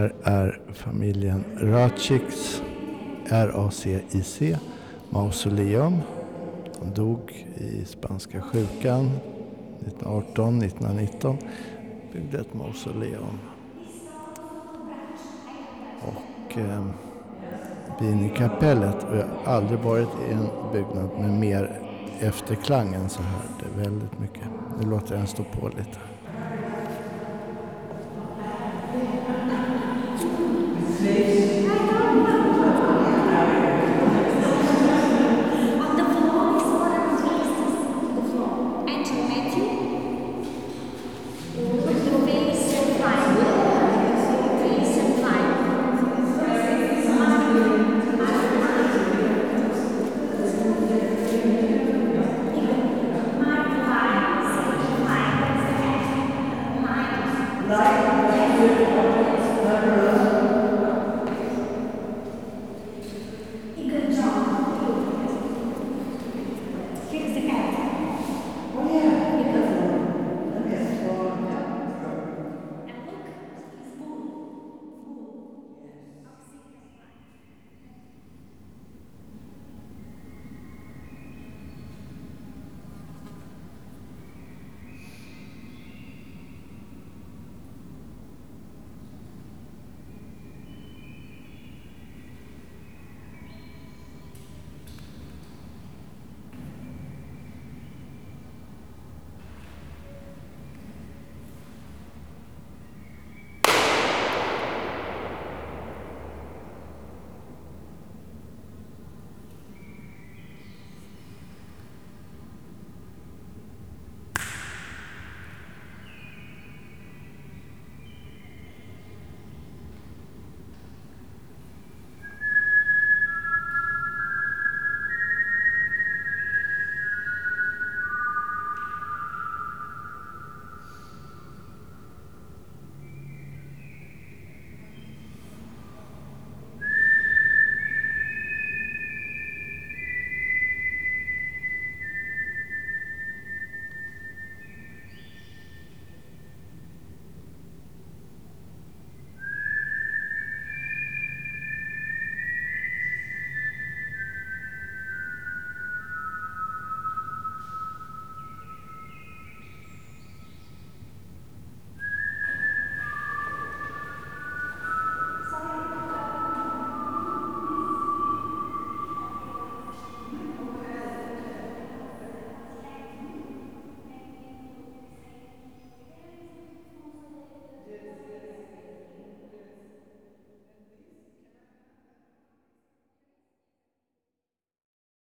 här är familjen Racics, R-A-C-I-C, mausoleum. De dog i spanska sjukan 1918, 1919. Byggde ett mausoleum. Och eh, Vinikapellet. kapellet och jag har aldrig varit i en byggnad med mer efterklang än så här. Det är väldigt mycket. Nu låter jag den stå på lite. Amém.